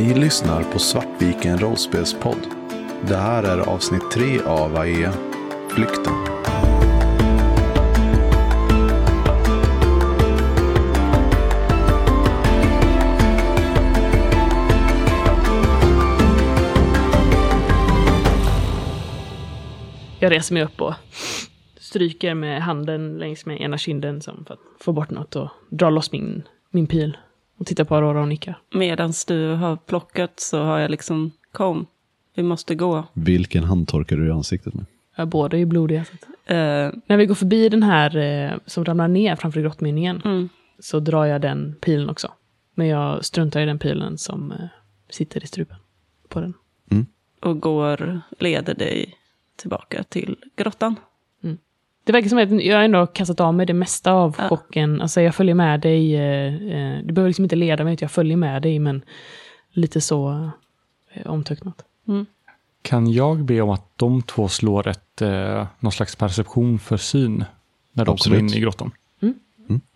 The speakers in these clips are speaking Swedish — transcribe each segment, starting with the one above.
Ni lyssnar på Svartviken rollspelspodd. Det här är avsnitt tre av AEA, Flykten. Jag reser mig upp och stryker med handen längs med ena kinden som för att få bort något och drar loss min, min pil. Och tittar på Aurora och nickar. Medan du har plockat så har jag liksom, kom, vi måste gå. Vilken hand torkar du i ansiktet med? Ja, båda är ju blodiga. Eh, När vi går förbi den här eh, som ramlar ner framför grottmynningen mm. så drar jag den pilen också. Men jag struntar i den pilen som eh, sitter i strupen på den. Och går, leder dig tillbaka till grottan. Det verkar som att jag ändå har kastat av mig det mesta av Ja. chocken. Alltså jag följer med dig. Eh, eh, du behöver liksom inte leda mig, jag följer med dig, men lite så eh, omtöcknat. Kan jag be om att de två slår ett, eh, någon slags perception för syn när de Absolut. kommer in i grottan?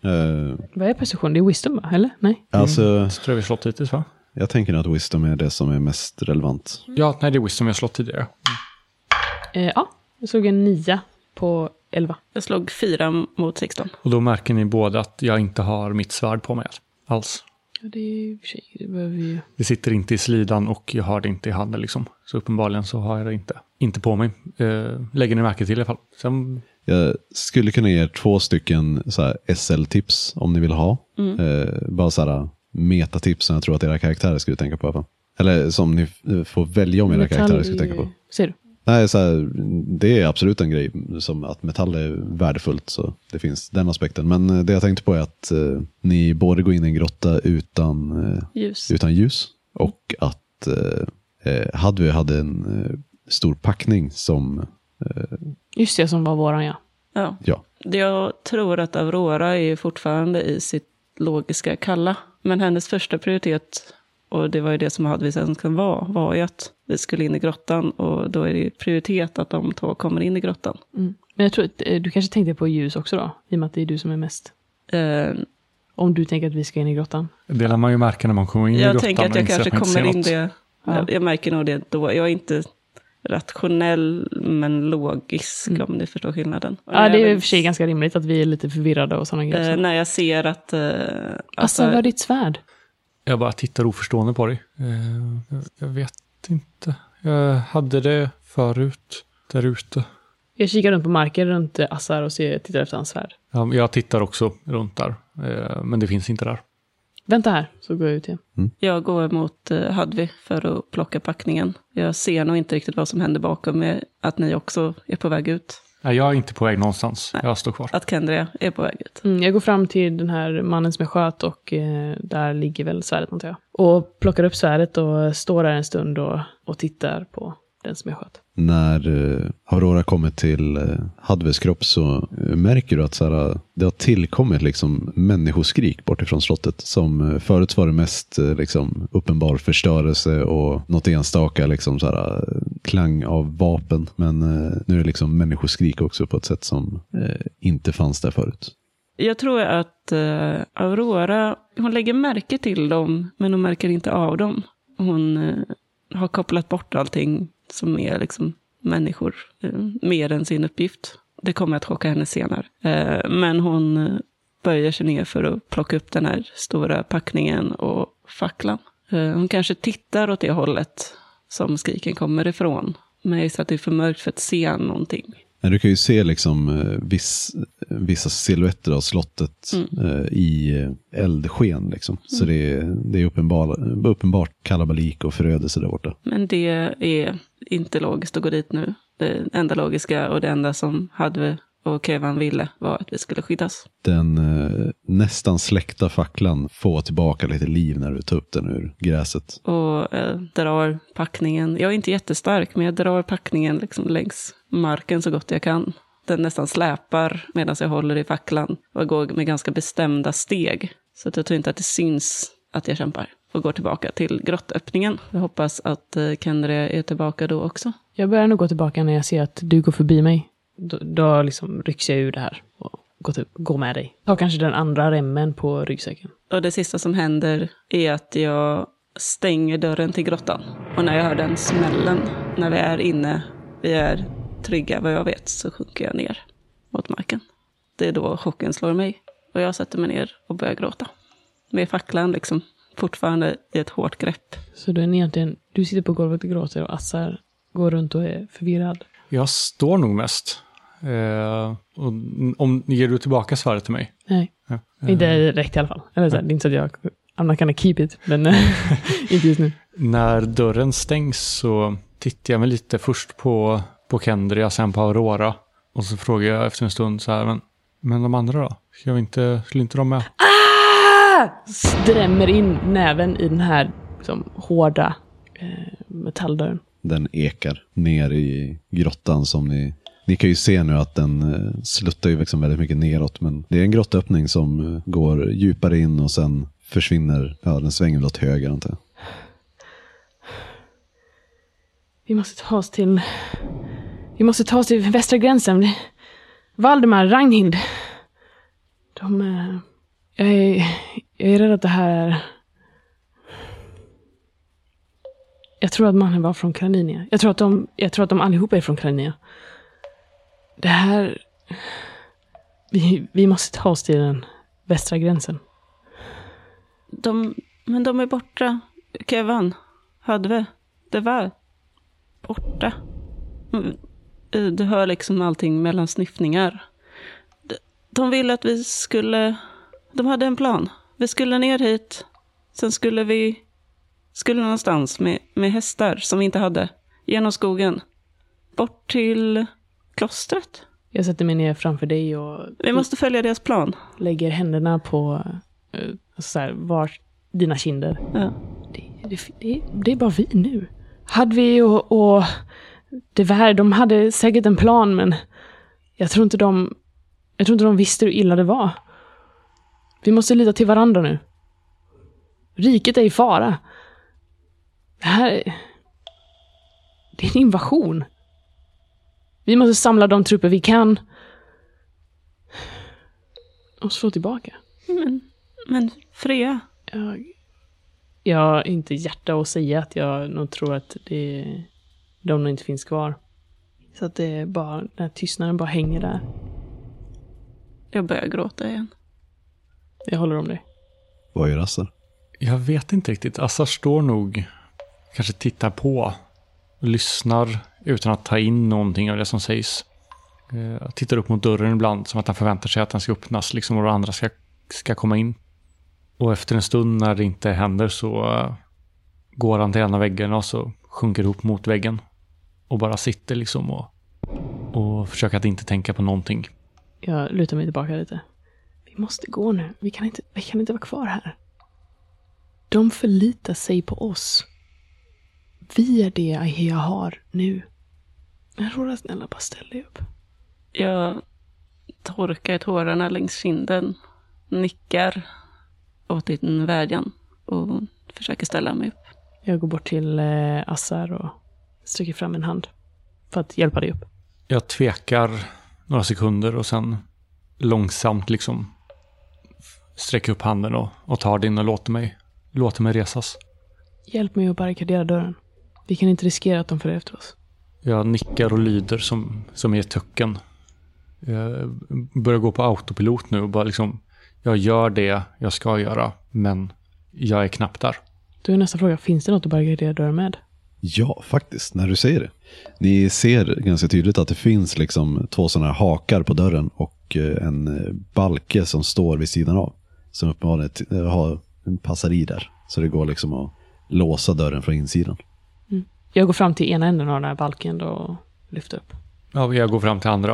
Eh, Vad är perception? Det är wisdom, va? Eller? Nej? alltså, Det tror jag vi har slått hittills va? jag tänker att wisdom är det som är mest relevant. Ja, nej det är wisdom har slått tidigare. Eh, ja, jag såg en nia på elva. Jag slog fyra mot 16. Och då märker ni båda att jag inte har mitt svärd på mig alls. Ja, det är det behöver vi ju. Det sitter inte i slidan och jag har det inte i handen liksom. Så uppenbarligen så har jag det inte, inte på mig. Eh, lägger ni märke till i alla fall. Sen, Jag skulle kunna ge er två stycken SL-tips om ni vill ha. Mm. Eh, bara så här metatips som jag tror att era karaktärer skulle tänka på. Eller som ni eh, får välja om era Metall karaktärer är skulle tänka på. Ser du? Nej, så här, det är absolut en grej som att metall är värdefullt. Så det finns den aspekten. Men eh, det jag tänkte på är att eh, ni både går in i en grotta utan, eh, Ljus. utan ljus och att eh, eh, Hadvi hade en eh, stor packning som, Just det, som var våran ja. Ja. ja, Jag tror att Aurora är fortfarande i sitt logiska kalla. Men hennes första prioritet, och det var ju det som Hadvis önskan var, var ju att vi skulle in i grottan. Och då är det ju prioritet att de två kommer in i grottan. Mm. Men jag tror att eh, du kanske tänkte på ljus också då? I och med att det är du som är mest. Eh, Om du tänker att vi ska in i grottan. delar man ju märke när man kommer in i jag grottan. tänker att jag kanske ser kommer in något. det. Ja. Jag, jag märker nog det då. Jag är inte rationell men logisk Mm. om ni förstår skillnaden. Och Ja, det är i och för sig ganska rimligt att vi är lite förvirrade och sådana grejer. eh, så. När jag ser att... Eh, Alltså, vad är ditt svärd? Jag bara tittar oförstående på dig. Eh, jag, vet inte. Jag hade det förut, där ute. Jag kikar runt på marken runt eh, Assar och ser, tittar efter hans svärd. Ja, jag tittar också runt där, eh, men det finns inte där. Vänta här, så går jag ut igen. Jag går mot uh, Hadvi för att plocka packningen. Jag ser nog inte riktigt vad som händer bakom mig, att ni också är på väg ut. Nej, jag är inte på väg någonstans. Nej. Jag står kvar. Att Kendria är på väg ut. Mm, jag går fram till den här mannen som jag sköt och eh, där ligger väl svärdet antar jag. Och plockar upp svärdet och står där en stund och, och tittar på den som jag sköt när eh, Aurora kommer till eh, Hadves kropp så eh, märker du att så här, det har tillkommit liksom människoskrik bortifrån slottet. Som förut var det mest liksom, uppenbar förstörelse och något enstaka liksom, så här, klang av vapen. Men nu är det liksom människoskrik också på ett sätt som eh, inte fanns där förut. Jag tror att eh, Aurora, hon lägger märke till dem, men hon märker inte av dem. Hon eh, har kopplat bort allting som är liksom människor, eh, mer än sin uppgift. Det kommer att chocka henne senare. Eh, men hon eh, böjer sig ner för att plocka upp den här stora packningen och facklan. Eh, hon kanske tittar åt det hållet som skriken kommer ifrån. Men jag gissar att det är för mörkt för att se någonting. Men du kan ju se liksom eh, viss, vissa silhuetter av slottet eh, i eh, eldsken. Liksom. Så det är, det är uppenbar, uppenbart kalabalik och förödelse där borta. Men det är inte logiskt att gå dit nu. Det enda logiska och det enda som hade och Kevan ville var att vi skulle skyddas. Den eh, nästan släckta facklan får tillbaka lite liv när du tar upp den ur gräset. Och eh, drar packningen. Jag är inte jättestark, men jag drar packningen liksom längs marken så gott jag kan. Den nästan släpar medan jag håller i facklan och går med ganska bestämda steg. Så att jag tror inte att det syns att jag kämpar. Och går tillbaka till grottöppningen. Jag hoppas att eh, Kendre är tillbaka då också. Jag börjar nog gå tillbaka när jag ser att du går förbi mig. Då, då liksom rycks jag ur det här och går, till, går med dig. Ta kanske den andra remmen på ryggsäcken. Och det sista som händer är att jag stänger dörren till grottan. Och när jag hör den smällen, när vi är inne, vi är trygga vad jag vet, så sjunker jag ner mot marken. Det är då chocken slår mig. Och jag sätter mig ner och börjar gråta. Med facklan liksom, fortfarande i ett hårt grepp. Så du är egentligen, du sitter på golvet och gråter och Assar går runt och är förvirrad. Jag står nog mest. Eh, och om, ger du tillbaka svärdet till mig? Nej, Ja. inte direkt i alla fall. Eller så här, det är inte så att jag, I'm not gonna keep it, men eh, inte just nu. När dörren stängs så tittar jag mig lite först på, på Kendria, sen på Aurora. Och så frågar jag efter en stund så här, men, men de andra då? Ska vi inte, skulle inte de med? Drämmer in näven i den här liksom, hårda eh, metalldörren. Den ekar ner i grottan som ni... Ni kan ju se nu att den eh, sluttar ju liksom väldigt mycket neråt. Men det är en grottöppning som eh, går djupare in och sen försvinner. Ja, den svänger väl åt höger antar jag. Vi måste ta oss till... Vi måste ta oss till västra gränsen. Valdemar, Ragnhild. De... Eh, jag är, jag är rädd att det här är... Jag tror att mannen var från Kraninia. Jag tror att de, jag tror att de allihopa är från Kraninia. Det här... Vi, vi måste ta oss till den västra gränsen. De, men de är borta. Kevan, Hödve, det var borta. Mm, du hör liksom allting mellan sniffningar. De- De ville att vi skulle... De hade en plan. Vi skulle ner hit. Sen skulle vi... Skulle någonstans med, med hästar som vi inte hade. Genom skogen. Bort till klostret. Jag sätter mig ner framför dig och Vi måste följa deras plan. lägger händerna på eh, så här, var dina kinder. Ja. Det, det, det, det är bara vi nu. Hadvi och, och det var, de hade säkert en plan, men jag tror inte de, jag tror inte de visste hur illa det var. Vi måste lita till varandra nu. Riket är i fara. Det här är... Det är en invasion. Vi måste samla de trupper vi kan. Och slå tillbaka. Men, men Freja, Jag, jag har inte hjärta att säga att jag nog tror att det, de nog inte finns kvar. Så att det är bara, den här tystnaden bara hänger där. jag börjar gråta igen. Jag håller om dig. Vad gör Assar? Jag vet inte riktigt. Assar står nog, kanske tittar på, lyssnar utan att ta in någonting av det som sägs. Eh, tittar upp mot dörren ibland som att han förväntar sig att den ska öppnas liksom, och andra ska, ska komma in. Och efter en stund när det inte händer så eh, går han till en av väggarna och så sjunker ihop mot väggen. Och bara sitter liksom och, och försöker att inte tänka på någonting. Jag lutar mig tillbaka lite. Vi måste gå nu. Vi kan inte, vi kan inte vara kvar här. De förlitar sig på oss. Vi är det Ahea har nu. Men Rora, snälla, bara ställ dig upp. Jag torkar tårarna längs kinden, nickar åt din vädjan och försöker ställa mig upp. Jag går bort till eh, Assar och sträcker fram en hand. För att hjälpa dig upp. Jag tvekar några sekunder och sen långsamt liksom sträcker upp handen och, och tar din och låter mig, låter mig resas. Hjälp mig att barrikadera dörren. Vi kan inte riskera att de följer efter oss. Jag nickar och lyder som, som i ett töcken. Jag börjar gå på autopilot nu och bara liksom, jag gör det jag ska göra, men jag är knappt där. Då är nästa fråga, finns det något att barrikadera dörren med? Ja, faktiskt, när du säger det. Ni ser ganska tydligt att det finns liksom två sådana här hakar på dörren och eh, en eh, balke som står vid sidan av. Som uppenbarligen eh, har, passar i där. Så det går liksom att låsa dörren från insidan. Jag går fram till ena änden av den här balken då och lyfter upp. Ja, jag går fram till andra.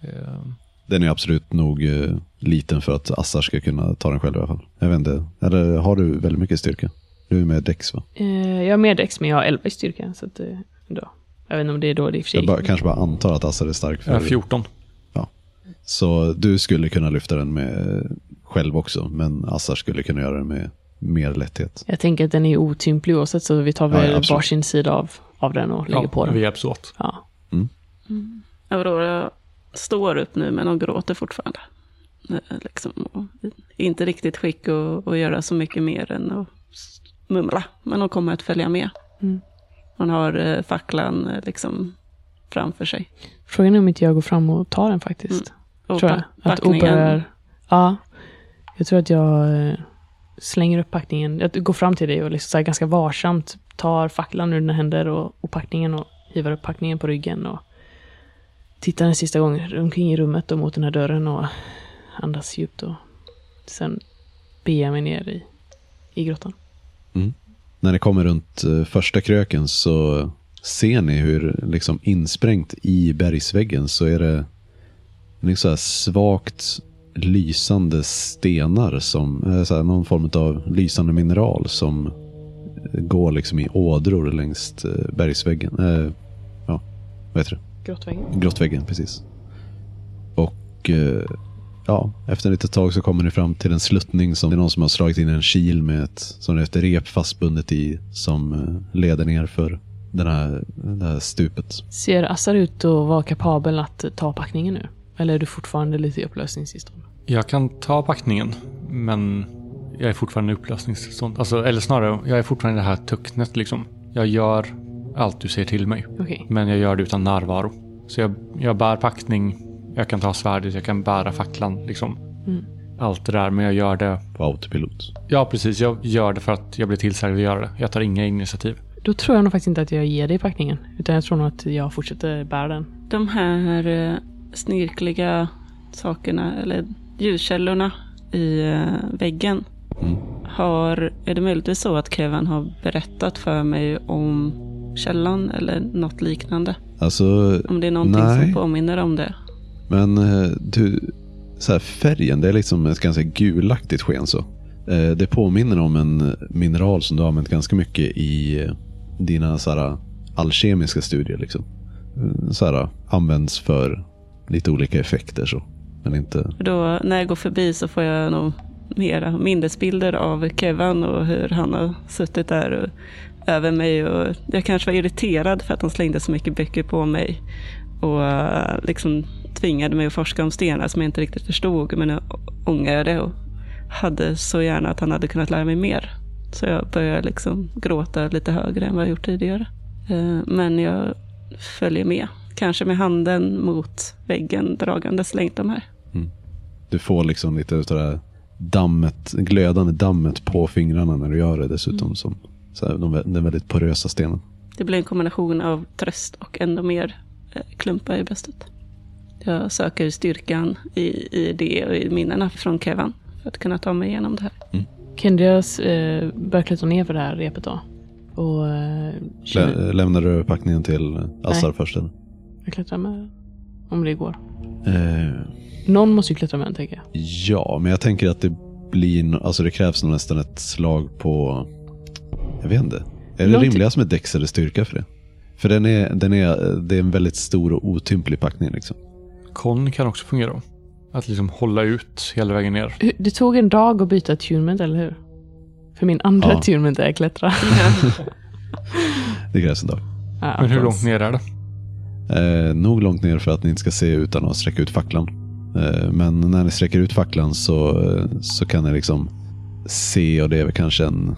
Eh, Den är absolut nog eh, liten för att Assar ska kunna ta den själv i alla fall. Jag vet inte, eller har du väldigt mycket styrka? Du är med Dex va? Eh, jag har mer dex, men jag har 11 i styrka. Så att, ändå. Jag vet inte om det är då det i och för sig. Jag bara, kanske bara antar att Assar är stark. jag är För, 14. så du skulle kunna lyfta den med själv också, men Assar skulle kunna göra det med mer lätthet. Jag tänker att den är otymplig oavsett, så vi tar väl ja, varsin sida av, av den och lägger Ja, på den. vi hjälps åt. Ja. Aurora står upp nu men hon gråter fortfarande. Eh, Liksom, inte riktigt skick att, att göra så mycket mer än att mumla, men hon kommer att följa med. Mm. Hon har eh, facklan eh, liksom framför sig. Frågan är om inte jag går fram och tar den faktiskt. Och tror jag. Att O börjar... Ja. Jag tror att jag eh, slänger upp packningen. Jag går fram till dig och liksom så här ganska varsamt tar facklan ur dina händer och, och packningen och hivar upp packningen på ryggen och tittar en sista gång omkring i rummet och mot den här dörren och andas djupt och sen beger jag mig ner i, i grottan. Mm. När ni kommer runt eh, första kröken så ser ni hur liksom insprängt i bergsväggen så är det liksom så här svagt lysande stenar som eh, här, någon form av lysande mineral som eh, går liksom i ådror längs eh, bergsväggen. Eh, ja, vad heter det? Grottväggen. Grottväggen, precis. Och eh, ja, efter ett litet tag så kommer ni fram till en sluttning som det är någon som har slagit in en kil med ett, som det är ett rep fastbundet i som leder ner för den här, det här stupet. Ser Assar ut att vara kapabel att ta packningen nu? Eller är du fortfarande lite i upplösningstillstånd? Jag kan ta packningen, men jag är fortfarande i upplösningstillstånd. Alltså, eller snarare, jag är fortfarande i det här tucknet liksom. Jag gör allt du säger till mig, Okej. men jag gör det utan närvaro. Så jag, jag bär packning, jag kan ta svärdet, jag kan bära facklan, liksom. Mm. Allt det där, men jag gör det... På autopilot. Ja, precis. Jag gör det för att jag blir tillsagd att göra det. Jag tar inga initiativ. Då tror jag nog faktiskt inte att jag ger dig packningen. Utan jag tror nog att jag fortsätter bära den. De här eh, snirkliga sakerna, eller ljuskällorna i eh, väggen. Mm. Har, är det möjligtvis så att Kevin har berättat för mig om källan eller något liknande? Alltså, Om det är någonting Nej. som påminner om det. men eh, du, så här, färgen, det är liksom ett ganska gulaktigt sken så. Eh, Det påminner om en mineral som du har använt ganska mycket i dina så här, alkemiska studier. Liksom. Så här, används för lite olika effekter så. Men inte... Då, när jag går förbi så får jag nog mera minnesbilder av Kevin och hur han har suttit där och, över mig. Och jag kanske var irriterad för att han slängde så mycket böcker på mig. Och eh, liksom tvingade mig att forska om stenar som jag inte riktigt förstod. Men jag ångrade och hade så gärna att han hade kunnat lära mig mer. Så jag började liksom gråta lite högre än vad jag gjort tidigare. Eh, men jag följer med. Kanske med handen mot väggen dragandes längs de här. Du får liksom lite av det här dammet, glödande dammet på fingrarna när du gör det dessutom. Som, så här, de, den väldigt porösa stenen. Det blir en kombination av tröst och ändå mer eh, klumpar i bröstet. Jag söker styrkan i, i det och i minnena från Kevin för att kunna ta mig igenom det här. Kendias eh, börjar klättra ner för det här repet då. Och eh, Lä, lämnar du packningen till Assar först? Eller? jag klättrar med. Om det går. Eh, Någon måste ju klättra med den tänker jag. Ja, men jag tänker att det blir, alltså det krävs nog nästan ett slag på, jag vet inte. Är det rimligast med dex eller styrka för det? För den är, den är, det är en väldigt stor och otymplig packning liksom. Kon kan också fungera. Att liksom hålla ut hela vägen ner. Det tog en dag att byta attunement, eller hur? För min andra Ja. attunement är klättra. Det krävs en dag. Ja, Men hur långt ner är det? Eh, nog långt ner för att ni inte ska se utan att sträcka ut facklan. Eh, men när ni sträcker ut facklan så, så kan ni liksom se och det är väl kanske en,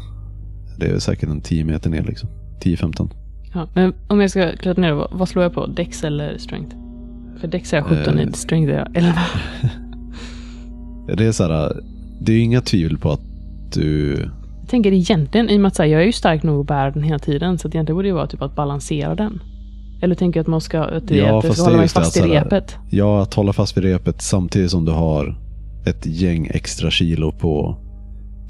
det är säkert en 10 meter ner liksom. 10-15. Ja, men om jag ska klättra ner, vad, vad slår jag på? Dex eller strength? För Dex är jag 17, Eh. i strength är jag 11. Det är så här, det är inga tvivel på att du Jag tänker egentligen, i och med att här, jag är ju stark nog att bära den hela tiden, så egentligen borde det vara typ att balansera den. Eller tänker jag att man ska, att det, Ja, att det fast det, fast i repet. Ja, att hålla fast vid repet samtidigt som du har ett gäng extra kilo på,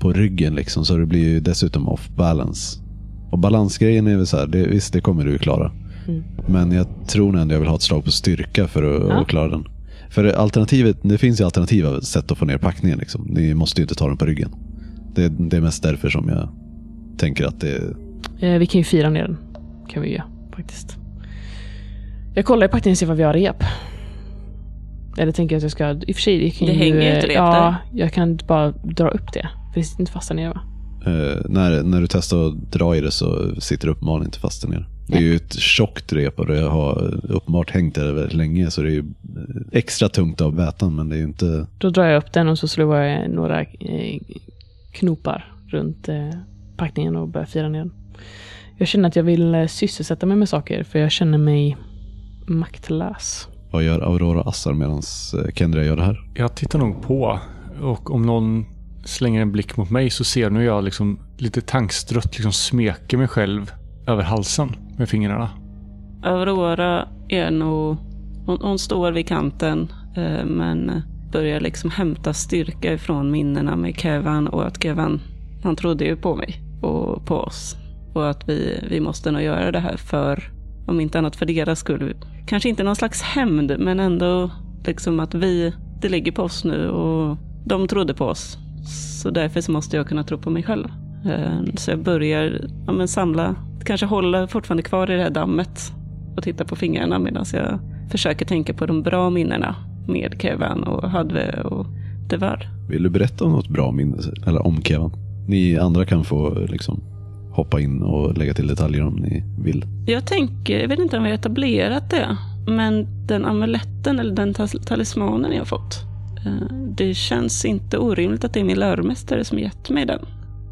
på ryggen liksom. Så det blir ju dessutom off balance. Och balansgrejen är väl så här, det, visst det kommer du ju klara. Mm. Men jag tror ändå jag vill ha ett slag på styrka för att, Ja. att klara den. För alternativet, det finns ju alternativa sätt att få ner packningen. Liksom. Ni måste ju inte ta den på ryggen. Det, det är mest därför som jag tänker att det Eh, vi kan ju fira ner den. Kan vi göra, faktiskt. Jag kollar i packningen och ser vad vi har rep. Eller tänker jag att jag ska, i och för sig, det kan Det ju... hänger ju ett rep Ja, jag kan bara dra upp det. För det sitter inte fast där nere va? Eh, när, när du testar att dra i det så sitter det uppenbarligen inte fast där nere. Det är ju ett tjockt rep och det har uppenbart hängt där väldigt länge så det är ju extra tungt av vätan men det är ju inte... Då drar jag upp den och så slår jag några eh, knopar runt eh, packningen och börja fira ner den. Jag känner att jag vill eh, sysselsätta mig med saker för jag känner mig maktlös. Vad gör Aurora Assar medan Kendria gör det här? Jag tittar nog på och om någon slänger en blick mot mig så ser nu jag liksom lite tankstrött liksom smeker mig själv över halsen med fingrarna. Aurora är nog... Hon, hon står vid kanten eh, men börjar liksom hämta styrka ifrån minnena med Kevan och att Kevan, han trodde ju på mig och på oss. Och att vi, vi måste nog göra det här för, om inte annat för deras skull. Kanske inte någon slags hämnd, men ändå liksom att vi, det ligger på oss nu och de trodde på oss. Så därför så måste jag kunna tro på mig själv. Eh, så jag börjar ja, men samla, kanske hålla fortfarande kvar i det här dammet och titta på fingrarna medan jag försöker tänka på de bra minnena med Kevan och Hadve och Devar. Vill du berätta om något bra minne eller om Kevan? Ni andra kan få liksom hoppa in och lägga till detaljer om ni vill. Jag tänker, jag vet inte om vi har etablerat det, men den amuletten eller den talismanen jag har fått. Eh, det känns inte orimligt att det är min läromästare som gett mig den.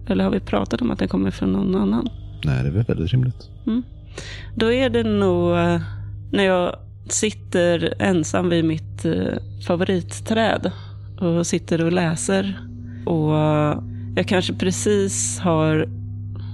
Eller har vi pratat om att den kommer från någon annan? Nej, det är väl väldigt rimligt. Mm. Då är det nog eh, när jag sitter ensam vid mitt eh, favoritträd och sitter och läser. Och jag kanske precis har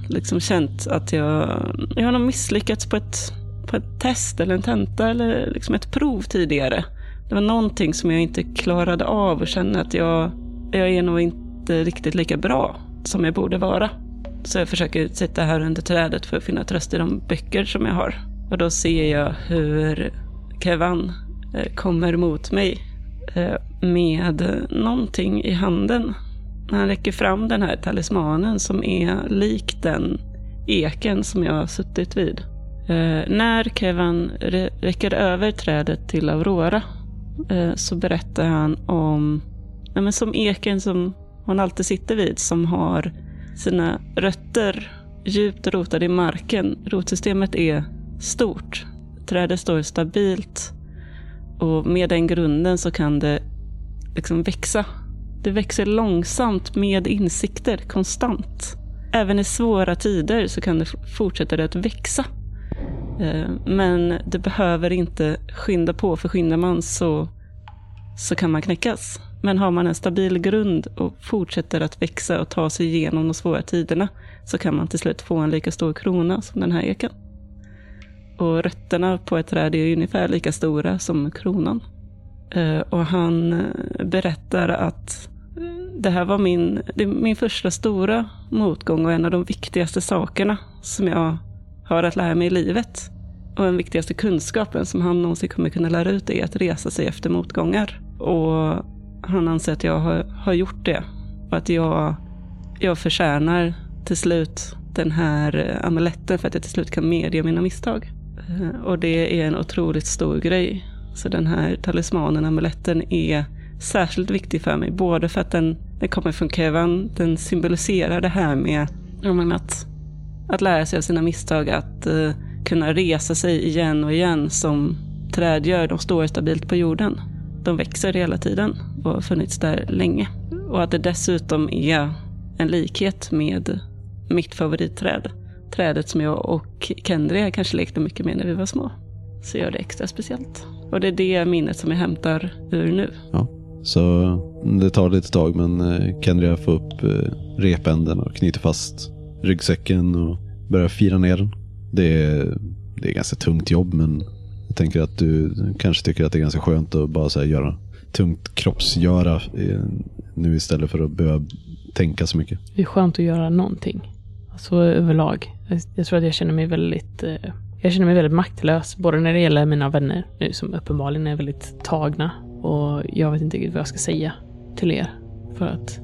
liksom känt att jag, jag har nog misslyckats på ett, på ett test eller en tenta eller liksom ett prov tidigare. Det var någonting som jag inte klarade av och kände att jag, jag är nog inte riktigt lika bra som jag borde vara. Så jag försöker sitta här under trädet för att finna tröst i de böcker som jag har. Och då ser jag hur Kevan eh, kommer mot mig eh, med någonting i handen. Han räcker fram den här talismanen som är lik den eken som jag har suttit vid. Eh, när Kevan räcker över trädet till Aurora eh, så berättar han om, ja, men som eken som hon alltid sitter vid, som har sina rötter djupt rotade i marken. Rotsystemet är stort. Trädet står stabilt och med den grunden så kan det liksom växa. Det växer långsamt med insikter, konstant. Även i svåra tider så kan det fortsätta att växa. Eh, men det behöver inte skynda på, för skyndar man så, så kan man knäckas. Men har man en stabil grund och fortsätter att växa och ta sig igenom de svåra tiderna så kan man till slut få en lika stor krona som den här eken. Och rötterna på ett träd är ungefär lika stora som kronan. Eh, och han eh, berättar att det här var min, min första stora motgång och en av de viktigaste sakerna som jag har att lära mig i livet. Och den viktigaste kunskapen som han någonsin kommer kunna lära ut är att resa sig efter motgångar. Och han anser att jag har, har gjort det. Och att jag, jag förtjänar till slut den här eh, amuletten för att jag till slut kan medge mina misstag. Eh, och det är en otroligt stor grej. Så den här talismanen, amuletten, är särskilt viktig för mig. Både för att den, den kommer från Kevan, den symboliserar det här med att, att lära sig av sina misstag, att uh, kunna resa sig igen och igen som träd gör. De står stabilt på jorden. De växer hela tiden och har funnits där länge. Och att det dessutom är en likhet med mitt favoritträd trädet som jag och Kendria kanske lekte mycket med när vi var små. Så gör det extra speciellt. Och det är det minnet som jag hämtar ur nu. Ja, så mm, det tar lite tag men eh, Kendria får upp eh, repänden och knyter fast ryggsäcken och börjar fira ner den. Det är, det är ganska tungt jobb men jag tänker att du kanske tycker att det är ganska skönt att bara så göra tungt kroppsgöra eh, nu istället för att behöva tänka så mycket. Det är skönt att göra någonting. Alltså överlag. Jag tror att jag känner mig väldigt jag känner mig väldigt maktlös, både när det gäller mina vänner nu som uppenbarligen är väldigt tagna och jag vet inte riktigt vad jag ska säga till er för att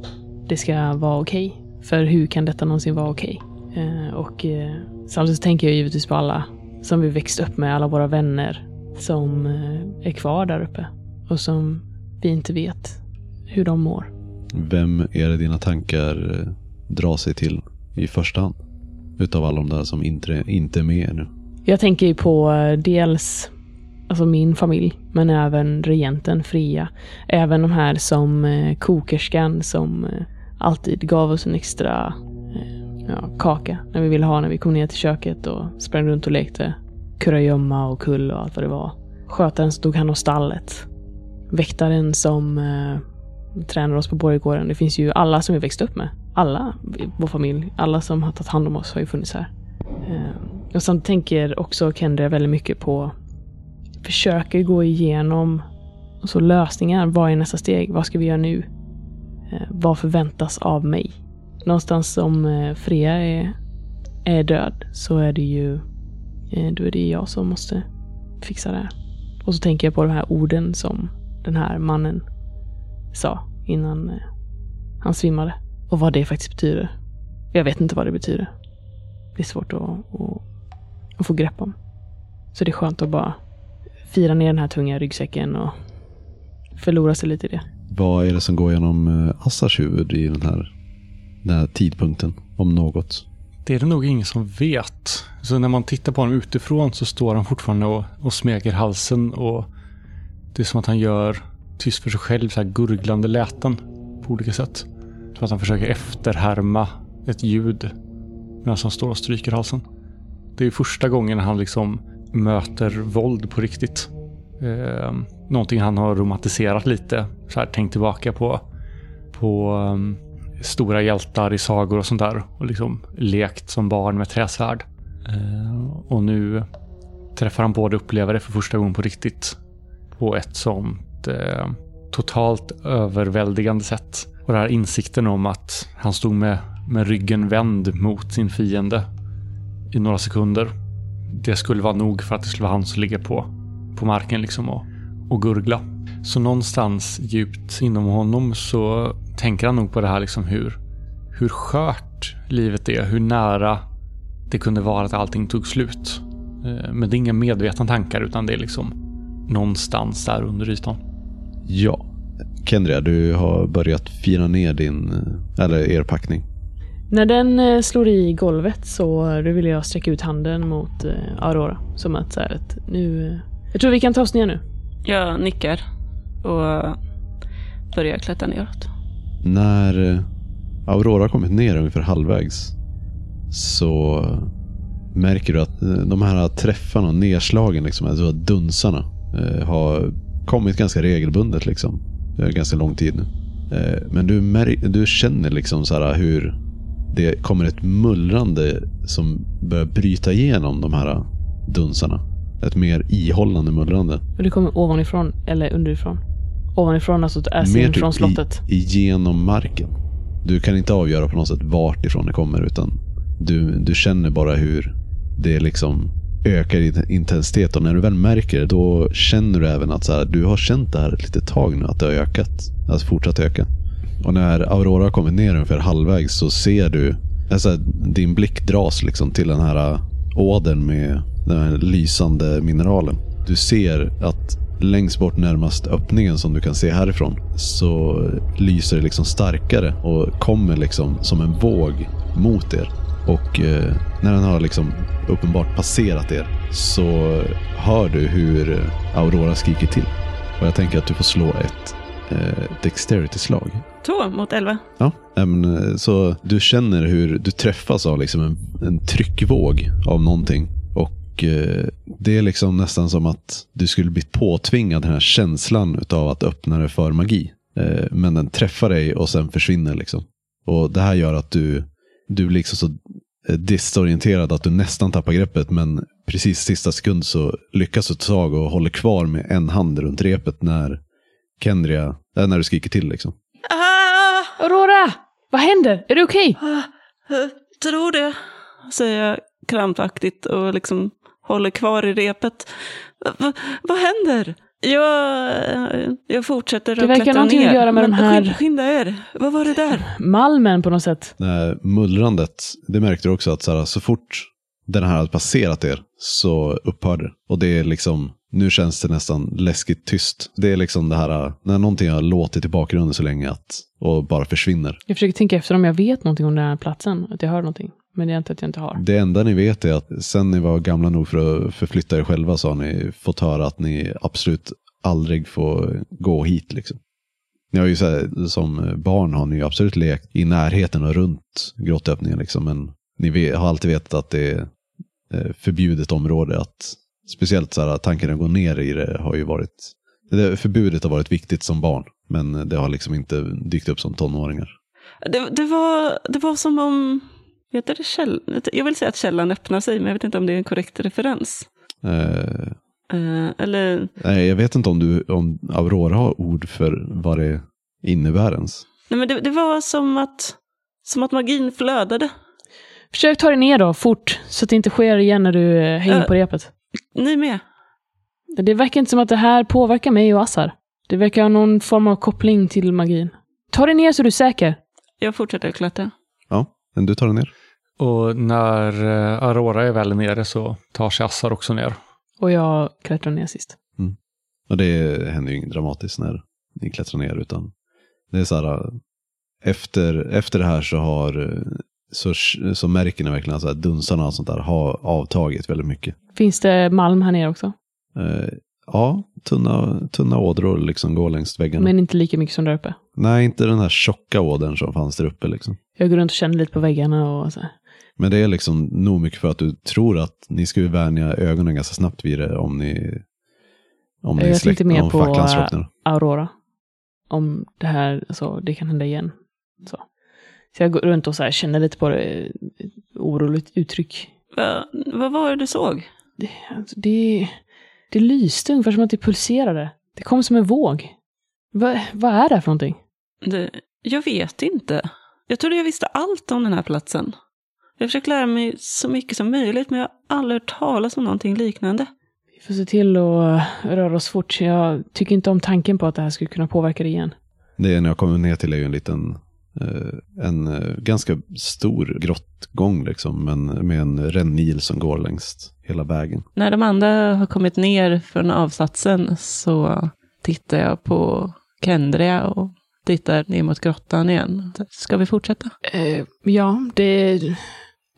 det ska vara okej. Okay. För hur kan detta någonsin vara okej? Okay? Eh, och eh, samtidigt tänker jag givetvis på alla som vi växt upp med, alla våra vänner som är kvar där uppe och som vi inte vet hur de mår. Vem är det dina tankar drar sig till i första hand? Utav alla de där som inte, inte är med nu. Jag tänker ju på eh, dels alltså min familj, men även regenten Fria. Även de här som eh, kokerskan som eh, alltid gav oss en extra eh, ja, kaka när vi ville ha när vi kom ner till köket och sprang runt och lekte kurragömma och kull och allt vad det var. Skötaren stod hand om stallet. Väktaren som eh, tränar oss på borggården. Det finns ju alla som vi växt upp med. Alla i vår familj, alla som har tagit hand om oss har ju funnits här. Eh, och sen tänker också Kendra väldigt mycket på försöker gå igenom så lösningar. Vad är nästa steg? Vad ska vi göra nu? Eh, vad förväntas av mig? Någonstans om eh, Freja är, är död så är det ju eh, då är det jag som måste fixa det här. Och så tänker jag på de här orden som den här mannen sa innan han svimmade. Och vad det faktiskt betyder. Jag vet inte vad det betyder. Det är svårt att, att, att få grepp om. Så det är skönt att bara fira ner den här tunga ryggsäcken och förlora sig lite i det. Vad är det som går genom eh, Assars huvud i den här, den här tidpunkten, om något? Det är det nog ingen som vet. Så när man tittar på honom utifrån så står han fortfarande och, och smeker halsen och det är som att han gör tyst för sig själv, så här gurglande läten på olika sätt. Som att han försöker efterhärma ett ljud medan han står och stryker halsen. Det är första gången han liksom möter våld på riktigt. Eh, någonting han har romantiserat lite, så här, tänkt tillbaka på, på um, stora hjältar i sagor och sånt där och liksom lekt som barn med träsvärd. Eh, och nu träffar han både upplever det för första gången på riktigt på ett sånt eh, totalt överväldigande sätt. Och den här insikten om att han stod med, med ryggen vänd mot sin fiende i några sekunder. Det skulle vara nog för att det skulle vara han som ligger på, på marken liksom och, och gurgla. Så någonstans djupt inom honom så tänker han nog på det här liksom hur, hur skört livet är, hur nära det kunde vara att allting tog slut. Eh, men det är inga medvetna tankar utan det är liksom någonstans där under ytan. Ja. Kendria, du har börjat fira ner din, eller er packning. När den eh, slår i golvet så då vill jag sträcka ut handen mot eh, Aurora. Som att så här, att nu... eh, Jag tror vi kan ta oss ner nu. Jag nickar och börjar klättra neråt. När eh, Aurora har kommit ner ungefär halvvägs så märker du att eh, de här träffarna och nedslagen, liksom, alltså dunsarna, eh, har kommit ganska regelbundet. Liksom. Det är ganska lång tid nu. Eh, Men du, mär- du känner liksom så här hur det kommer ett mullrande som börjar bryta igenom de här dunsarna. Ett mer ihållande mullrande. Och det kommer ovanifrån eller underifrån. Ovanifrån, alltså Mer in från typ slottet. I, igenom marken. Du kan inte avgöra på något sätt vart ifrån det kommer utan du, du känner bara hur det liksom ökar i intensitet och när du väl märker det då känner du även att så här, du har känt det här ett litet tag nu att det har ökat. Alltså fortsatt öka. Och när Aurora har kommit ner ungefär halvvägs så ser du, alltså din blick dras liksom till den här äh, ådern med den här lysande mineralen. Du ser att längst bort närmast öppningen som du kan se härifrån så lyser det liksom starkare och kommer liksom som en våg mot er. Och eh, när den har liksom uppenbart passerat er så hör du hur Aurora skriker till. Och jag tänker att du får slå ett eh, dexterity-slag. Två mot elva. Ja, men, eh, så du känner hur du träffas av liksom en, en tryckvåg av någonting. Och eh, det är liksom nästan som att du skulle bli påtvingad den här känslan av att öppna dig för magi. Eh, men den träffar dig och sen försvinner liksom. Och det här gör att du, du blir liksom så eh, disorienterad att du nästan tappar greppet. Men precis sista sekund så lyckas du ta tag och håller kvar med en hand runt repet när Kendria, äh, när du skriker till liksom. Ah, Aurora! Vad händer? Är du okej? ah, jag tror det, säger jag krampaktigt och liksom håller kvar i repet. Va, va, vad händer? Jag, eh, jag fortsätter Det att verkar klättra någonting ner. att göra med Men de här- Skynda, er. Vad var det där? Malmen på något sätt. Det mullrandet, det märkte du också att så, här, så fort den här hade passerat er så upphörde det. Och det är liksom, nu känns det nästan läskigt tyst. Det är liksom det här, när någonting har låtit i bakgrunden så länge att, och bara försvinner. Jag försöker tänka efter om jag vet någonting om den här platsen. Att jag hör någonting. Men det är inte att jag inte har. Det enda ni vet är att sen ni var gamla nog för att förflytta er själva så har ni fått höra att ni absolut aldrig får gå hit. Liksom. Ni har ju så här, som barn har ni ju absolut lekt i närheten och runt grottöppningen. Liksom, men ni har alltid vetat att det är eh, förbjudet område. Att, speciellt så här, tanken att gå ner i det har ju varit, det, förbudet har varit viktigt som barn. Men det har liksom inte dykt upp som tonåringar. Det, det, var, det var som om, heter det käll, jag vill säga att källan öppnar sig, men jag vet inte om det är en korrekt referens. Eh, Eh, eller, nej, jag vet inte om, du, om Aurora har ord för vad det innebär ens. nej men det, det var som att, som att magin flödade. Försök ta dig ner då, fort, så att det inte sker igen när du eh, hänger Äh. på repet. Ni med? Det verkar inte som att det här påverkar mig och Assar. Det verkar ha någon form av koppling till magin. Ta dig ner så du är säker. Jag fortsätter klättra. Ja, men du tar den ner. Och när eh, Aurora är väl nere så tar sig Assar också ner. Och jag klättrar ner sist. Och det händer ju inget dramatiskt när ni klättrar ner utan det är så här efter, efter det här så har så, så märker ni verkligen att dunsarna och sånt där har avtagit väldigt mycket. Finns det malm här nere också? Eh, ja, tunna, tunna ådror liksom går längs väggarna. Men inte lika mycket som där uppe. Nej, inte den här tjocka ådern som fanns där uppe liksom. Jag går runt och känner lite på väggarna och så. här. Men det är liksom nog mycket för att du tror att ni skulle vänja ögonen ganska snabbt vid det om ni om ni Jag tänkte mer om på, slocknar. Aurora. Om det här, alltså, det kan hända igen. Så, så jag går runt och så här, känner lite på det, eh, oroligt uttryck. Va, vad var det du såg? Det, alltså, det, det lyste ungefär som att det pulserade. Det kom som en våg. Va, vad är det här för någonting? Det, jag vet inte. Jag trodde jag visste allt om den här platsen. Jag har försökt lära mig så mycket som möjligt, men jag har aldrig hört talas om någonting liknande. Vi får se till att röra oss fort. Jag tycker inte om tanken på att det här skulle kunna påverka det igen. Det ni har kommit ner till är ju en liten, eh, en eh, ganska stor grottgång liksom, men med en rännil som går längs hela vägen. När de andra har kommit ner från avsatsen så tittar jag på Kendria och tittar ner mot grottan igen. Ska vi fortsätta? Eh, ja, det...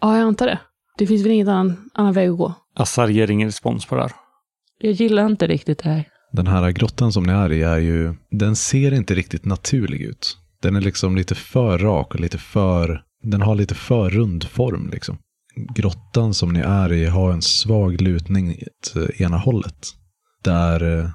Ja, jag antar det. Det finns väl ingen annan, annan väg att gå. Assar ger ingen respons på det här. Jag gillar inte riktigt det här. Den här grottan som ni är i är ju, den ser inte riktigt naturlig ut. Den är liksom lite för rak och lite för, den har lite för rund form liksom. Grottan som ni är i har en svag lutning åt eh, ena hållet. Där eh,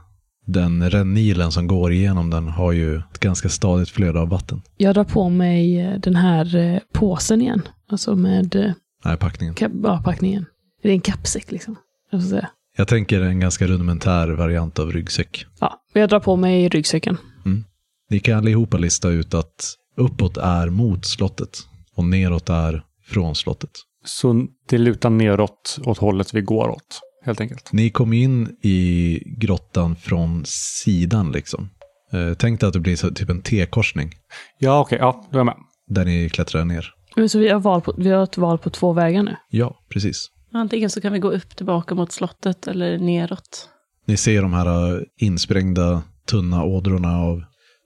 den rännilen som går igenom den har ju ett ganska stadigt flöde av vatten. Jag drar på mig eh, den här påsen igen. Alltså med Nej, packningen. kap- ja, packningen. Det är en kappsäck liksom. Jag får säga. Jag tänker en ganska rudimentär variant av ryggsäck. Ja, jag drar på mig ryggsäcken. Ni kan allihopa lista ut att uppåt är mot slottet och neråt är från slottet. Så det lutar neråt åt hållet vi går åt, helt enkelt. Ni kom in i grottan från sidan liksom. Eh, tänk dig att det blir så, typ en T-korsning Ja, okej, ja, då är jag med. där ni klättrar ner. Men Så vi har, val på, vi har ett val på två vägar nu. Ja, precis. Antingen så kan vi gå upp tillbaka mot slottet eller neråt. Ni ser de här eh, insprängda tunna ådrorna av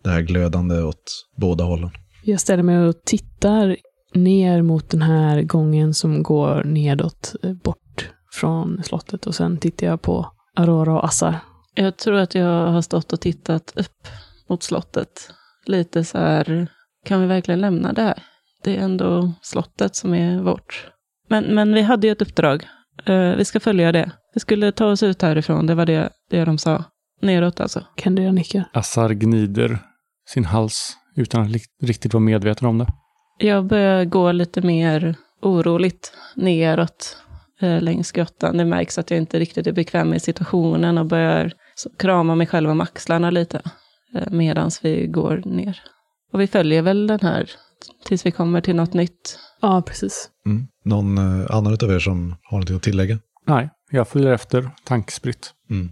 det här glödande åt båda hållen. Jag ställer mig och tittar ner mot den här gången som går nedåt, eh, bort från slottet. Och sen tittar jag på Aurora och Assar. Jag tror att jag har stått och tittat upp mot slottet. Lite så här, kan vi verkligen lämna det här? Det är ändå slottet som är vårt. Men, men vi hade ju ett uppdrag. Eh, vi ska följa det. Vi skulle ta oss ut härifrån, det var det, det de sa. Neråt alltså. Kendria nickar. Assar gnider sin hals utan att riktigt vara medveten om det. Jag börjar gå lite mer oroligt neråt eh, längs grottan. Det märks att jag inte riktigt är bekväm med situationen och börjar krama mig själv om axlarna lite eh, medan vi går ner. Och vi följer väl den här tills vi kommer till något nytt. Ja, precis. Mm. Någon eh, annan av er som har något att tillägga? Nej, jag följer efter tankspritt. Mm.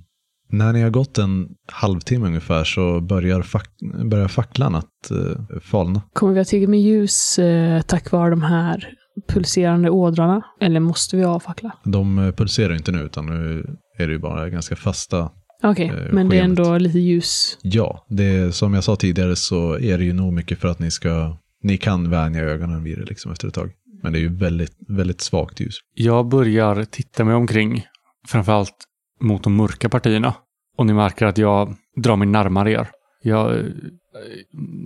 När ni har gått en halvtimme ungefär så börjar, fack, börjar facklan att eh, falna. Kommer vi ha tillräckligt med ljus eh, tack vare de här pulserande ådrarna? Eller måste vi avfackla? De eh, pulserar inte nu utan nu är det ju bara ganska fasta. Okej, Eh, men det är ändå lite ljus. Ja, det som jag sa tidigare så är det ju nog mycket för att ni ska, ni kan vänja ögonen vid det liksom efter ett tag. Men det är ju väldigt, väldigt svagt ljus. Jag börjar titta mig omkring, framförallt mot de mörka partierna. Och ni märker att jag drar mig närmare er. Jag, eh,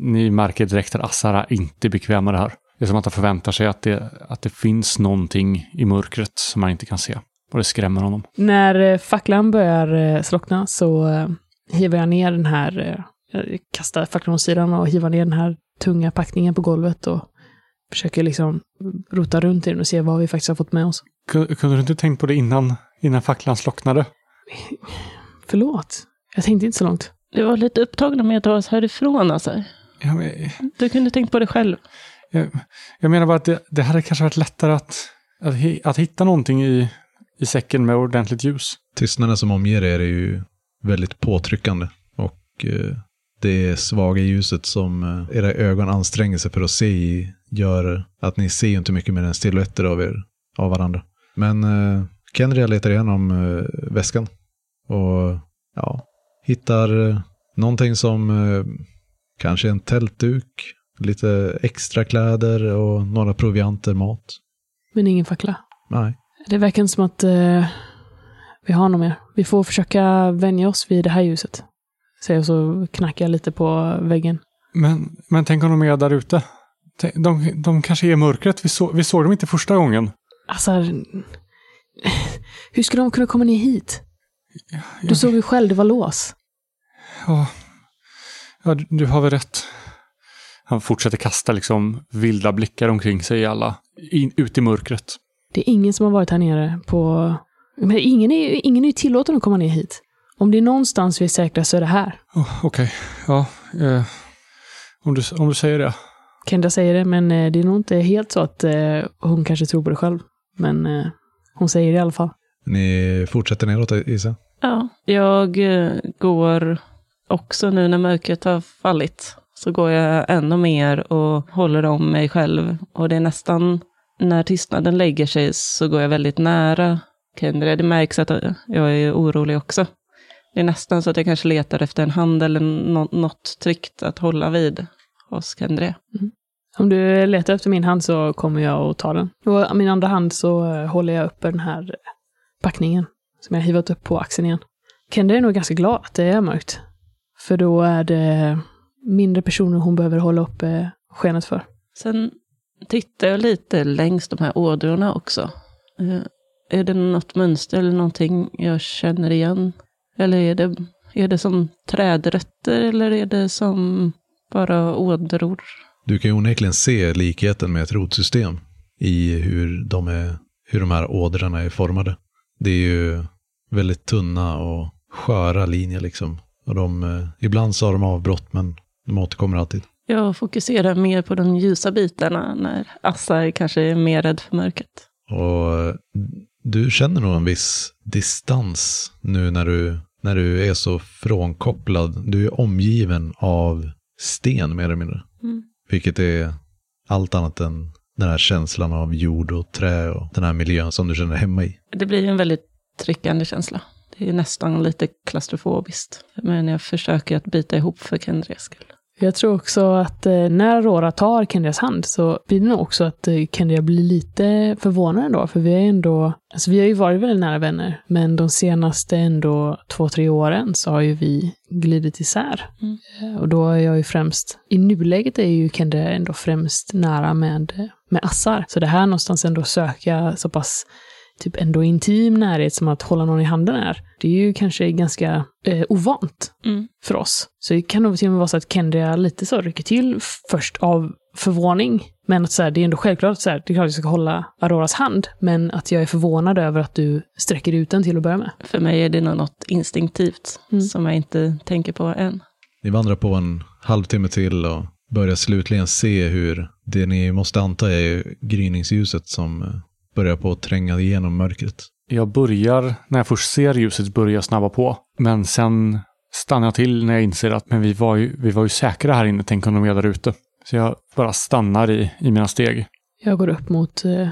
ni märker direkt att Assar är inte bekväm med det här. Det är som att han förväntar sig att det, att det finns någonting i mörkret som man inte kan se. Och det skrämmer honom. När eh, facklan börjar eh, slockna så hivar jag ner den här, jag kastar facklan åt sidan och hivar ner den här tunga packningen på golvet och försöker liksom rota runt i den och se vad vi faktiskt har fått med oss. Kunde kunde du inte tänkt på det innan, innan facklan slocknade? Förlåt, jag tänkte inte så långt. Du var lite upptagna med att ta oss härifrån alltså. Jag, men- Du kunde tänkt på det själv. jag, jag menar bara att det, det hade kanske varit lättare att, att, att hitta någonting i, i säcken med ordentligt ljus. Tystnaden som omger er är ju väldigt påtryckande. Och eh, det svaga ljuset som eh, era ögon anstränger sig för att se i gör att ni ser inte mycket mer än silhuetter av er, av varandra. Men eh, Kendria letar igenom eh, väskan och ja, hittar eh, någonting som eh, kanske en tältduk, lite extra kläder och några provianter, mat. Men ingen fackla. Nej. Det verkar inte som att eh, vi har något mer. Vi får försöka vänja oss vid det här ljuset. Säger jag så knackar jag lite på väggen. Men, men tänk om de är där ute? De, de kanske är i mörkret. Vi, så, vi såg dem inte första gången. Alltså, hur skulle de kunna komma ner hit? Du såg ju själv, det var lås. Ja, ja du, du har väl rätt. Han fortsätter kasta liksom vilda blickar omkring sig alla, in, ut i mörkret. Det är ingen som har varit här nere på... Men ingen är, ingen är tillåten att komma ner hit. Om det är någonstans vi är säkra så är det här. Oh, Okej, ja. Eh, om, du, om du säger det. Kendra säger det, men eh, det är nog inte helt så att eh, hon kanske tror på det själv. Men eh, hon säger det i alla fall. Ni fortsätter neråt, Isa? Ja, jag eh, går också nu när mörkret har fallit. Så går jag ännu mer och håller om mig själv. Och det är nästan när tystnaden lägger sig så går jag väldigt nära Kendra. Det märks att jag är orolig också. Det är nästan så att jag kanske letar efter en hand eller nå- något tryggt att hålla vid hos Kendra. Om du letar efter min hand så kommer jag att ta den. Och min andra hand så eh, håller jag uppe den här packningen som jag hivat upp på axeln igen. Kendra är nog ganska glad att det är mörkt. För då är det mindre personer hon behöver hålla uppe skenet för. Sen tittar jag lite längs de här ådrorna också. Eh, Är det något mönster eller någonting jag känner igen? Eller är det, är det som trädrötter eller är det som bara ådror? Du kan ju onekligen se likheten med ett rotsystem i hur de, är, hur de här ådrorna är formade. Det är ju väldigt tunna och sköra linjer liksom. Och de, eh, ibland så har de avbrott men de återkommer alltid. Jag fokuserar mer på de ljusa bitarna när Assar kanske är mer rädd för mörkret. Och eh, du känner nog en viss distans nu när du, när du är så frånkopplad. Du är omgiven av sten mer eller mindre. Mm. Vilket är allt annat än den här känslan av jord och trä och den här miljön som du känner hemma i. Det blir en väldigt tryckande känsla. Det är nästan lite klaustrofobiskt. Men jag försöker att bita ihop för Kendrias skull. Jag tror också att eh, när Aurora tar Kendrias hand så blir det nog också att eh, Kendria blir lite förvånad ändå, för vi är ändå, alltså vi har ju varit väldigt nära vänner, men de senaste ändå två, tre åren så har ju vi glidit isär. Mm. Eh, Och då är jag ju främst, i nuläget är ju Kendria ändå främst nära med, med Assar. Så det här någonstans ändå söka så pass typ ändå intim närhet som att hålla någon i handen är. Det är ju kanske ganska eh, ovant Mm. för oss. Så det kan nog till och med vara så att Kendria lite så rycker till först av förvåning. Men att så här, det är ändå självklart att så här, det är klart att jag ska hålla Auroras hand, men att jag är förvånad över att du sträcker ut den till att börja med. För mig är det nog något instinktivt Mm. som jag inte tänker på än. Ni vandrar på en halvtimme till och börjar slutligen se hur det ni måste anta är gryningsljuset som eh, börjar på att tränga igenom mörkret. Jag börjar, när jag först ser ljuset, börjar jag snabba på. Men sen stannar jag till när jag inser att men vi, var ju, vi var ju säkra här inne, tänk om de är där ute. Så jag bara stannar i, i mina steg. Jag går upp mot eh,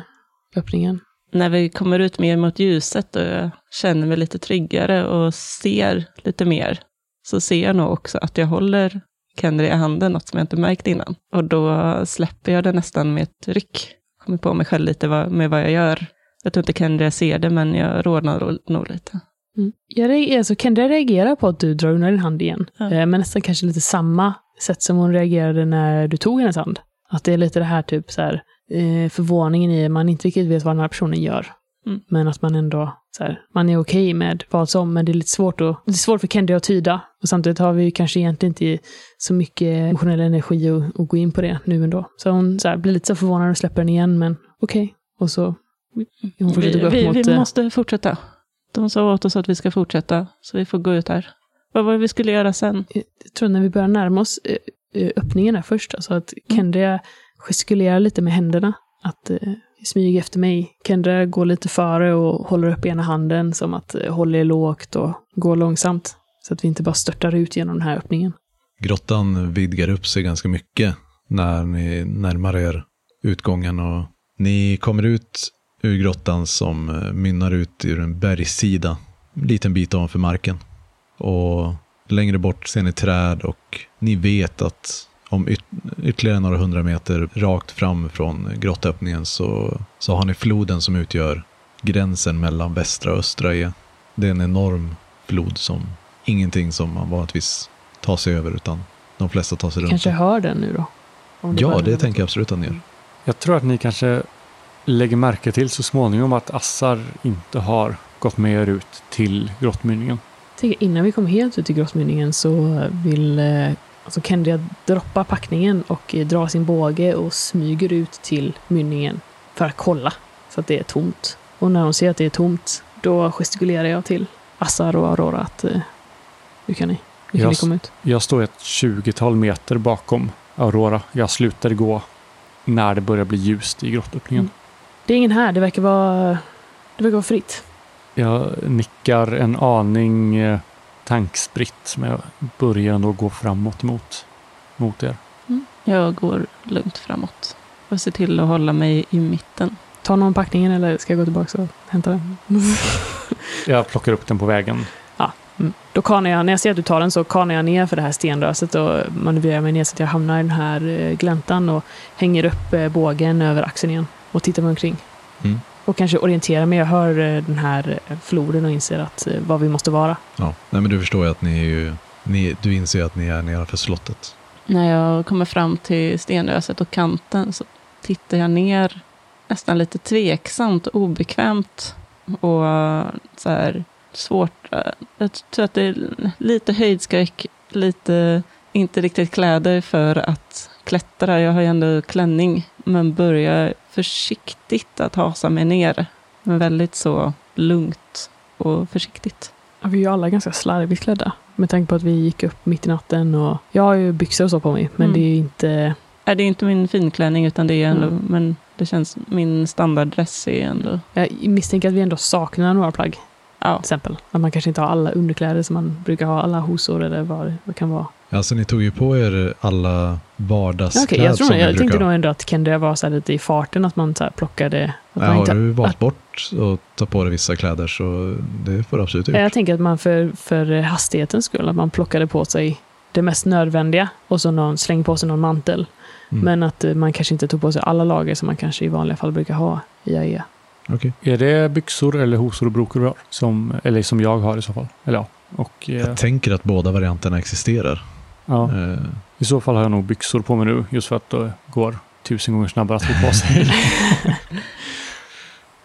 öppningen. När vi kommer ut mer mot ljuset och jag känner mig lite tryggare och ser lite mer, så ser jag nog också att jag håller Kendra i handen, något som jag inte märkt innan. Och då släpper jag det nästan med ett ryck. Kommer på mig själv lite vad, med vad jag gör. Jag tror inte Kendra ser det, men jag rodnar nog lite. Mm. Jag reagerar, alltså, Kendra reagerar på att du drar undan din hand igen. Ja. Eh, men nästan kanske lite samma sätt som hon reagerade när du tog hennes hand. Att det är lite det här typ så här, eh, förvåningen i att man inte riktigt vet vad den här personen gör. Mm. Men att man ändå, så här, man är okej med vad som, men det är lite svårt, att, det är svårt för Kendi att tyda. Och samtidigt har vi ju kanske egentligen inte så mycket emotionell energi att, att gå in på det nu ändå. Så hon så här, blir lite så förvånad och släpper den igen, men okej. Och så hon fortsätter Vi, gå upp vi, mot... vi eh, måste fortsätta. De sa åt oss att vi ska fortsätta, så vi får gå ut här. Vad var det vi skulle göra sen? jag tror när vi börjar närma oss eh, eh, öppningen där först, alltså att Mm. Kendra gestikulerar lite med händerna. Att smyg efter mig. Kendra går lite före och håller upp ena handen som att eh, hålla er lågt och gå långsamt. Så att vi inte bara störtar ut genom den här öppningen. Grottan vidgar upp sig ganska mycket när ni närmar er utgången och ni kommer ut ur grottan som eh, mynnar ut ur en bergssida, en liten bit ovanför marken. Och längre bort ser ni träd och ni vet att om yt ytterligare några hundra meter rakt fram från grottöppningen så, så har ni floden som utgör gränsen mellan västra och östra E. Det är en enorm flod som ingenting som man vanligtvis tar sig över utan de flesta tar sig runt. Kanske hör den nu då? Om Ja, det tänker jag absolut att ni gör. Jag tror att ni kanske lägger märke till så småningom att Assar inte har gått med er ut till grottmynningen. Innan vi kommer helt ut till grottmynningen så vill eh, alltså Kendria droppa packningen och eh, dra sin båge och smyger ut till mynningen för att kolla så att det är tomt. Och när hon ser att det är tomt, då gestikulerar jag till Assar och Aurora att eh, nu kan ni, nu kan Jag ni komma ut. Jag står ett 20-tal meter bakom Aurora. Jag slutar gå när det börjar bli ljust i grottöppningen. Mm. Det är ingen här, det verkar vara, det verkar vara fritt. Jag nickar en aning eh, tankspritt men jag börjar ändå gå framåt mot, mot er. Jag går lugnt framåt och ser till att hålla mig i mitten. Ta någon packningen eller ska jag gå tillbaka och hämta den? Jag plockar upp den på vägen. Mm. Då kanar jag, när jag ser att du tar den så kanar jag ner för det här stenröset och manövrerar mig ner så att jag hamnar i den här eh, gläntan och hänger upp eh, bågen över axeln igen och tittar mig omkring. Mm. Och kanske orienterar mig. Jag hör eh, den här eh, floden och inser att eh, var vi måste vara. Ja, nej men du förstår ju att ni är ju, ni, du inser att ni är nedanför slottet. När jag kommer fram till stenröset och kanten så tittar jag ner nästan lite tveksamt och obekvämt. Och så här svårt. Jag tror att det är lite höjdskräck, lite inte riktigt kläder för att klättra. Jag har ju ändå klänning, men börjar försiktigt att hasa mig ner. Men väldigt så lugnt och försiktigt. Ja, vi är ju alla ganska slarvigt klädda. Med tanke på att vi gick upp mitt i natten och jag har ju byxor och så på mig. Men Mm. det är ju inte... Nej, det är inte min finklänning utan det är ändå, Mm. men det känns, min standarddress är ändå, Jag misstänker att vi ändå saknar några plagg. ja. Till exempel. Att man kanske inte har alla underkläder som man brukar ha. Alla hosor eller vad det kan vara. Alltså ni tog ju på er alla vardagskläder Okej, jag, tror, ni jag tänkte nog ändå att Kendra var så här lite i farten, att man så här plockade... Att Ja, man har inte, du valt att- bort och ta på dig vissa kläder så det får du absolut gjort. jag tänker att man för, för hastighetens skull, att man plockade på sig det mest nödvändiga och så någon, slängde på sig någon mantel. Mm. Men att eh, man kanske inte tog på sig alla lager som man kanske i vanliga fall brukar ha i E. AE. Okej. Är det byxor eller hosor och brokor du har? Som, eller som jag har i så fall. Eller ja. Och, eh, Jag tänker att båda varianterna existerar. Ja. Eh, I så fall har jag nog byxor på mig nu. Just för att det går tusen gånger snabbare att få på sig.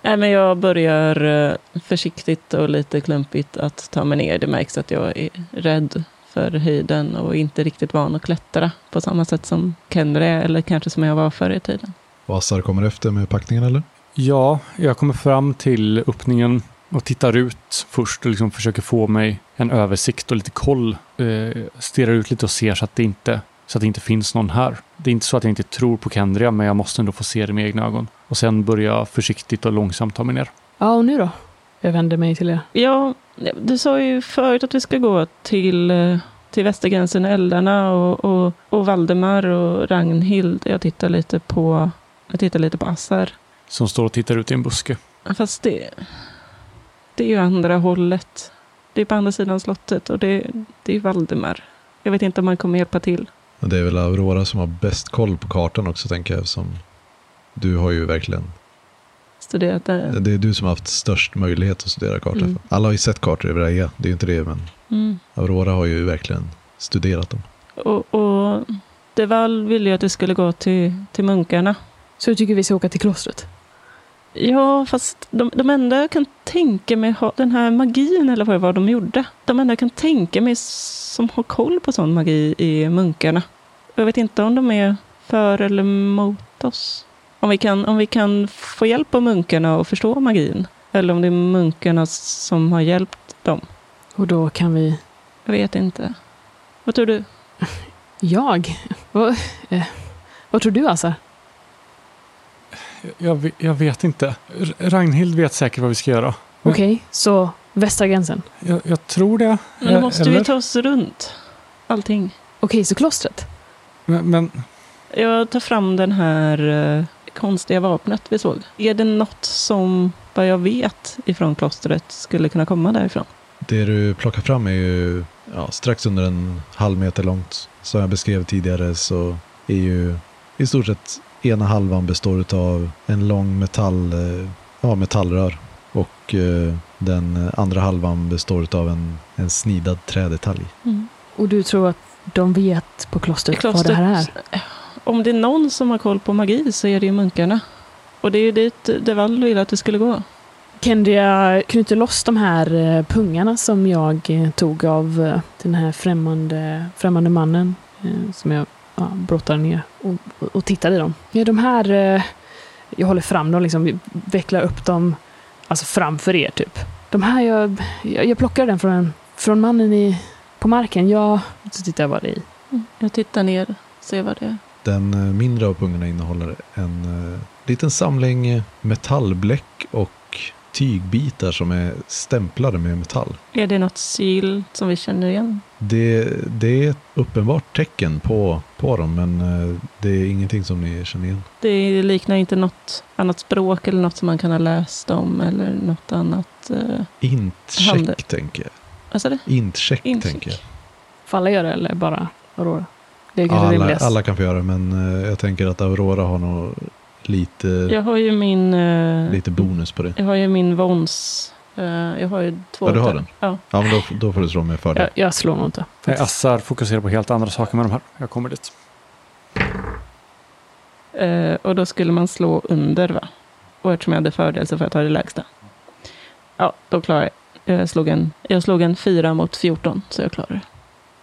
Nej, men jag börjar eh, försiktigt och lite klumpigt att ta mig ner. Det märks att jag är rädd för höjden och inte riktigt van att klättra på samma sätt som Kendra är, eller kanske som jag var förr i tiden. och Assar kommer efter med packningen eller? ja, jag kommer fram till öppningen och tittar ut först och liksom försöker få mig en översikt och lite koll. Eh, stirrar ut lite och ser så att, det inte, så att det inte finns någon här. Det är inte så att jag inte tror på Kendria, men jag måste ändå få se det med egna ögon. Och sen börjar jag försiktigt och långsamt ta mig ner. Ja, och nu då? Jag vänder mig till er. Ja, du sa ju förut att vi ska gå till, eh, till västergränsen, Eldarna och, och, och Valdemar och Ragnhild. Jag tittar lite på, jag tittar lite på Assar. Som står och tittar ut i en buske. Fast det, det är ju andra hållet. Det är på andra sidan slottet och det, det är Valdemar. Jag vet inte om man kommer hjälpa till. Och det är väl Aurora som har bäst koll på kartan också tänker jag. Som du har ju verkligen, Studerat det. det är du som har haft störst möjlighet att studera kartan. Mm. Alla har ju sett kartor över AE, det är ju inte det men Mm. Aurora har ju verkligen studerat dem. Och, och Deval ville ju att vi skulle gå till, till munkarna. Så du tycker vi ska åka till klostret? Ja, fast de, de enda jag kan tänka mig ha den här magin, eller vad det var de gjorde. De enda jag kan tänka mig som har koll på sån magi är munkarna. Jag vet inte om de är för eller mot oss. Om vi kan, om vi kan få hjälp av munkarna och förstå magin. Eller om det är munkarna som har hjälpt dem. Och då kan vi... Jag vet inte. Vad tror du? Jag? Vad, eh, vad tror du, Assar? Jag, jag vet inte. Ragnhild vet säkert vad vi ska göra. Okej, så västra gränsen. Jag, jag tror det. Men då Eh, måste eller? vi ta oss runt allting. Okej, så klostret? Men, men Jag tar fram den här eh, konstiga vapnet vi såg. Är det något som, vad jag vet, ifrån klostret skulle kunna komma därifrån? Det du plockar fram är ju ja, strax under en halv meter långt. Som jag beskrev tidigare så är ju i stort sett ena halvan består av en lång metall, eh, ja, metallrör. Och eh, den andra halvan består av en, en snidad trädetalj. Och du tror att de vet på klostret, vad det här är? Om det är någon som har koll på magi så är det ju munkarna. Och det är ju dit Deval ville att det skulle gå. Kan jag knyta loss de här eh, pungarna som jag eh, tog av eh, den här främmande, främmande mannen eh, som jag ja, brottade ner och, och, och tittade i dem? Ja, de här, eh, jag håller fram dem, liksom, vecklar upp dem alltså framför er typ. De här, jag, jag, jag plockade den från, från mannen i, på marken. Jag, så tittar jag vad det är i. Jag tittar ner, ser vad det är. Den eh, mindre av pungarna innehåller en eh, liten samling metallbläck och tygbitar som är stämplade med metall. Är det något sigill som vi känner igen? Det, det är ett uppenbart tecken på, på dem, men eh, det är ingenting som ni känner igen. Det liknar inte något annat språk eller något som man kan ha läst om eller något annat. Eh, Int-check, tänker jag. vad sa du? Int-check, tänker jag. Får alla göra det eller bara Aurora? Det är alla, rimligast. alla kan få göra det, men eh, jag tänker att Aurora har nog lite, Jag har ju min... eh, lite bonus på det. Jag har ju min Vons. eh, jag har ju två. Ja, du har den? Ja. Ja, men då, då får du slå med fördel. jag, jag slår nog inte. nej, Assar fokuserar på helt andra saker med de här. Jag kommer dit. Eh, och då skulle man slå under va? Och eftersom jag hade fördel så får jag ta det lägsta. Ja, då klarar jag. Jag slog en, jag slog en 4 mot 14, så jag klarar det.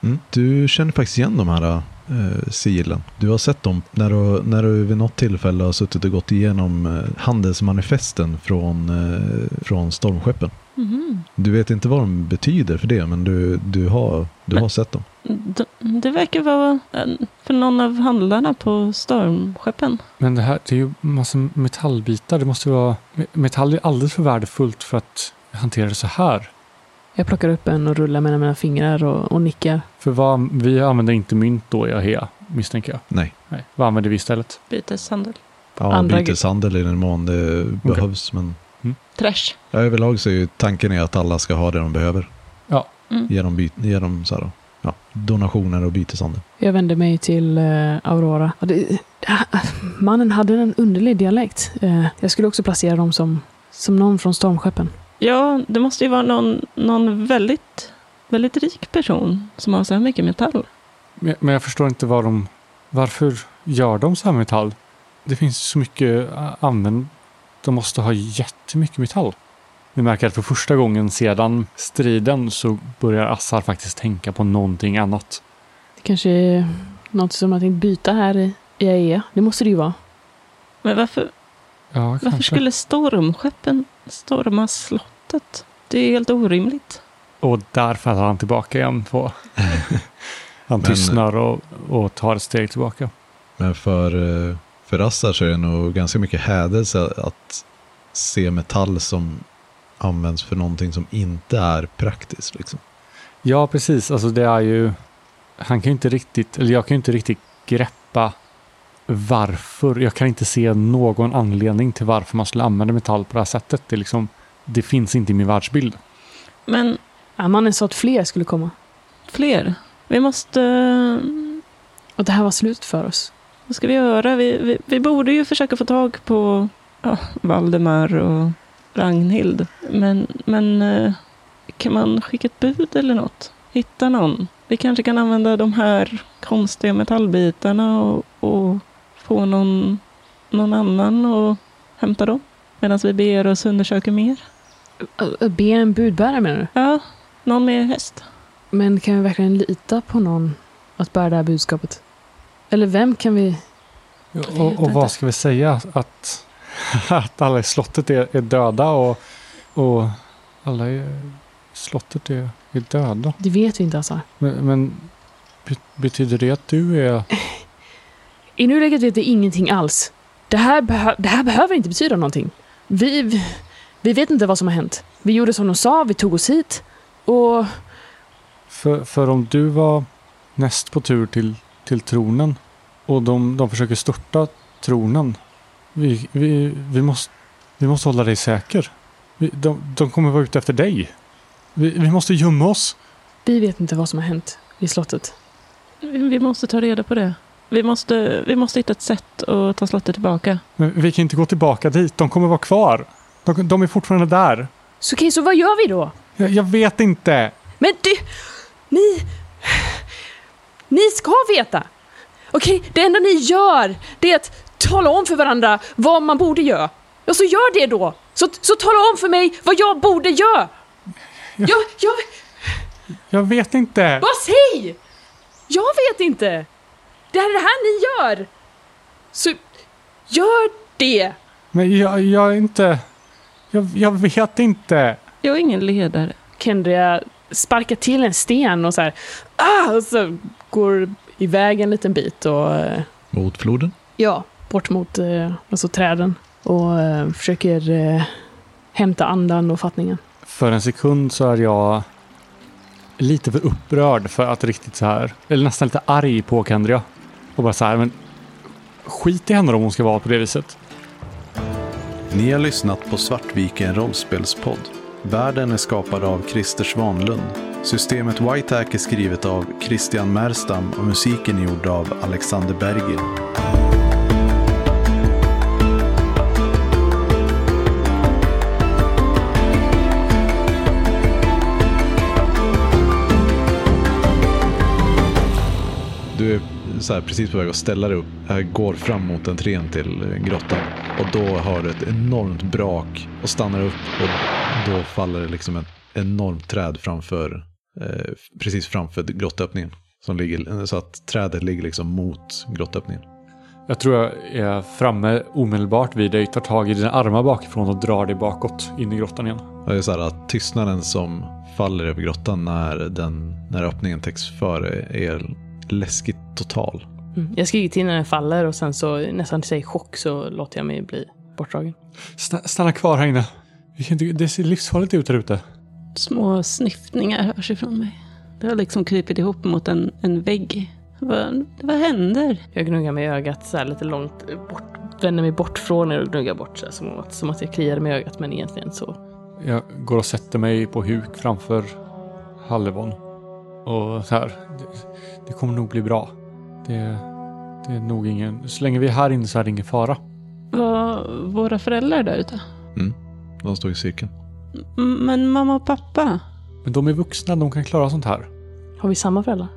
Mm. Du känner faktiskt igen de här eh, sigillen. Du har sett dem när du, när du vid något tillfälle har suttit och gått igenom eh, handelsmanifesten från, eh, från stormskeppen. Mhm. Du vet inte vad de betyder för det, men du, du, har, du Men- har sett dem. D- Det verkar vara för någon av handlarna på stormskeppen. Men det här det är ju massa metallbitar. Det måste ju vara... me- Metall är alldeles för värdefullt för att hantera det så här. Jag plockar upp en och rullar mellan mina fingrar och, och nickar. För vad, vi använder inte mynt då i Ahea, misstänker jag. Nej. Nej. Vad använder vi istället? Byteshandel. Ja, Andra- byteshandel i den mån det behövs. Men Trash. ja, överlag så är ju tanken är att alla ska ha det de behöver. Ja. Mm. Ge dem, by, ge dem så här, ja, donationer och byteshandel. Jag vänder mig till eh, Aurora. Och det, mannen hade en underlig dialekt. Eh, jag skulle också placera dem som, som någon från stormskeppen. Ja, det måste ju vara någon, någon väldigt, väldigt rik person som har så här mycket metall. Men men jag förstår inte vad de... Varför gör de så här metall? Det finns så mycket använd... De måste ha jättemycket metall. Vi märker att för första gången sedan striden så börjar Assar faktiskt tänka på någonting annat. Det kanske är något som jag tänkt byta här i i AEA. Det måste det ju vara. Men varför, Ja, varför skulle stormskeppen storma slottet? Det är helt orimligt. Och där faller han tillbaka igen på... han tystnar och, och tar ett steg tillbaka. Men för, eh, för Assar så är det nog ganska mycket hädelse att se metall som används för någonting som inte är praktiskt. Liksom. Ja, precis. Alltså det är ju... Han kan ju inte riktigt... Eller jag kan ju inte riktigt greppa varför. Jag kan inte se någon anledning till varför man skulle använda metall på det här sättet. Det, liksom, det finns inte i min världsbild. Men Ja, mannen sa att fler skulle komma. fler. Vi måste... Och det här var slut för oss. Vad ska vi göra? Vi, vi, vi borde ju försöka få tag på ja, Valdemar och Ragnhild. Men, men eh, kan man skicka ett bud eller något? Hitta någon? Vi kanske kan använda de här konstiga metallbitarna och, och få någon, någon annan och hämta dem. Medan vi beger oss och undersöker mer. Be en budbärare menar du? Ja, någon med häst. Men kan vi verkligen lita på någon att bära det här budskapet? Eller vem kan vi... Och, och vad ska vi säga? Att, att alla i slottet är, är döda och, och alla i slottet är, är döda. Det vet vi inte alltså. Men, men be- betyder det att du är... I nuläget vet vi ingenting alls. Det här, det här behöver inte betyda någonting. Vi, vi, vet inte vad som har hänt. Vi gjorde som de sa, vi tog oss hit. Och För, för om du var näst på tur till, till tronen och de, de försöker störta tronen. Vi, vi, vi, måste, vi måste hålla dig säker. Vi, de, de kommer vara ute efter dig. Vi, vi måste gömma oss. vi vet inte vad som har hänt i slottet. Vi måste ta reda på det. Vi måste, vi måste hitta ett sätt att ta slottet tillbaka. Men vi kan inte gå tillbaka dit. De kommer vara kvar. De, de är fortfarande där. Så okej, så vad gör vi då? Jag, jag vet inte. Men du... Ni... Ni ska veta! Okej, det enda ni gör, det är att tala om för varandra vad man borde göra. Och så gör det då! Så, så tala om för mig vad jag borde göra! Jag, jag, Jag vet inte. vad säg! Jag vet inte! Det här är det här ni gör! Så gör det! Men jag, jag är inte... Jag, jag vet inte. Jag är ingen ledare. Kendria sparkar till en sten och så här... Ah! Och så går iväg en liten bit och... eh, Mot floden? Ja, bort mot eh, alltså träden. Och eh, försöker eh, hämta andan och fattningen. För en sekund så är jag lite för upprörd för att riktigt så här, eller nästan lite arg på Kendria. Och bara så här, men skit i henne om hon ska vara på det viset. Ni har lyssnat på Svartviken rollspelspodd. Världen är skapad av Christer Svanlund. Systemet Whitehack är skrivet av Christian Merstam och musiken är gjord av Alexander Berger. Du så här, precis på väg att ställa dig upp. Jag går fram mot entrén till eh, grottan. Och då har du ett enormt brak och stannar upp. Och då faller det liksom ett enormt träd framför, eh, precis framför grottöppningen. Som ligger, så att trädet ligger liksom mot grottöppningen. Jag tror jag är framme omedelbart vid dig, tar tag i dina armar bakifrån och drar dig bakåt in i grottan igen. Det är så här att tystnaden som faller över grottan när, den, när öppningen täcks för är läskigt total. Mm. Jag skriker till när den faller och sen så nästan till i chock så låter jag mig bli bortdragen. Sta- stanna kvar här inne. Det ser livsfarligt ut där ute. Små snyftningar hörs ifrån mig. Det har liksom krypit ihop mot en, en vägg. Vad, vad händer? Jag gnuggar mig i ögat så här lite långt bort. Vänder mig bort från er och gnuggar bort så här, som, att, som att jag kliar mig i ögat men egentligen så. Jag går och sätter mig på huk framför Hallevon. Och så här, det, det kommer nog bli bra. Det, det är nog ingen... Så länge vi är här inne så är det ingen fara. Var våra föräldrar där ute? De står i cirkeln. M- Men mamma och pappa? Men de är vuxna, de kan klara sånt här. Har vi samma föräldrar?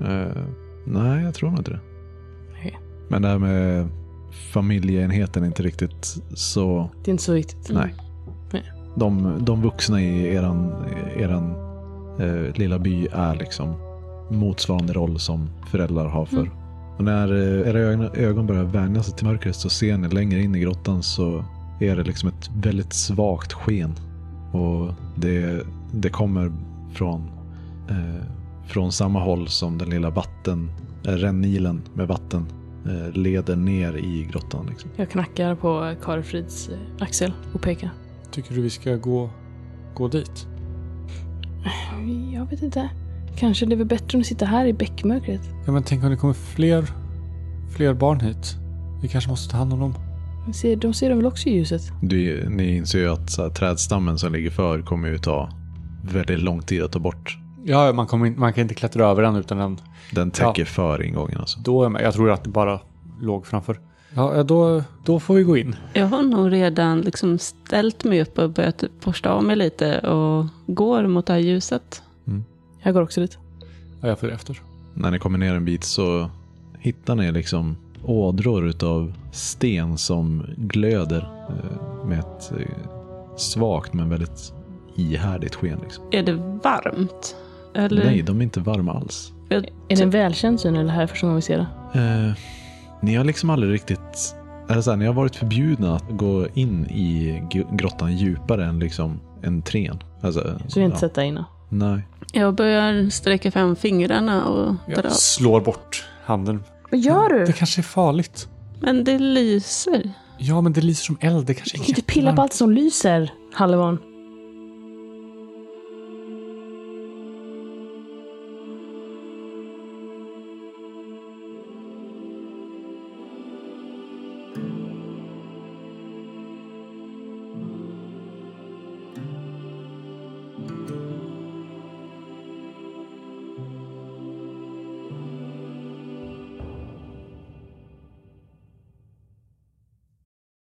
Eh, nej, jag tror nog inte det. Okej. Men det här med familjeenheten är inte riktigt så... Det är inte så viktigt. Nej. Nej. De, de vuxna i eran, eran eh, lilla by är liksom motsvarande roll som föräldrar har för. Mm. Och när eh, era ögon, börjar vänja sig till mörkret så ser ni längre in i grottan så är det liksom ett väldigt svagt sken. Och det, det kommer från, eh, från samma håll som den lilla vatten, eh, rännilen med vatten eh, leder ner i grottan. Liksom. Jag knackar på Karfrids eh, axel och pekar. Tycker du vi ska gå, gå dit? Jag vet inte. Kanske det är väl bättre att sitta här i bäckmörkret. Ja men tänk om det kommer fler, fler barn hit. Vi kanske måste ta hand om dem. De ser, de ser dem väl också i ljuset? Du, ni inser ju att så här, trädstammen som ligger för kommer ju ta väldigt lång tid att ta bort. Ja, man, kommer in, man kan inte klättra över den utan den... Den täcker för ingången alltså. Då är man, jag tror att det bara låg framför. Ja, då, då får vi gå in. Jag har nog redan liksom ställt mig upp och börjat borsta av mig lite och går mot det här ljuset. Jag går också dit. Ja, jag följer efter. När ni kommer ner en bit så hittar ni liksom ådror utav sten som glöder eh, med ett eh, svagt men väldigt ihärdigt sken. Liksom. Är det varmt? Eller? Nej, de är inte varma alls. Är det en välkänd syn eller det här är första gången vi ser det? Eh, ni har liksom aldrig riktigt... Eller så här, ni har varit förbjudna att gå in i grottan djupare än liksom entrén. Alltså, Så vi har inte ja. sett där inne. Nej. jag börjar sträcka fram fingrarna och dra. Jag slår bort handen. Vad gör du? Det kanske är farligt. Men det lyser. Ja, men det lyser som eld. Det kanske Du är kan inte pilla på allt som lyser, Hallevan.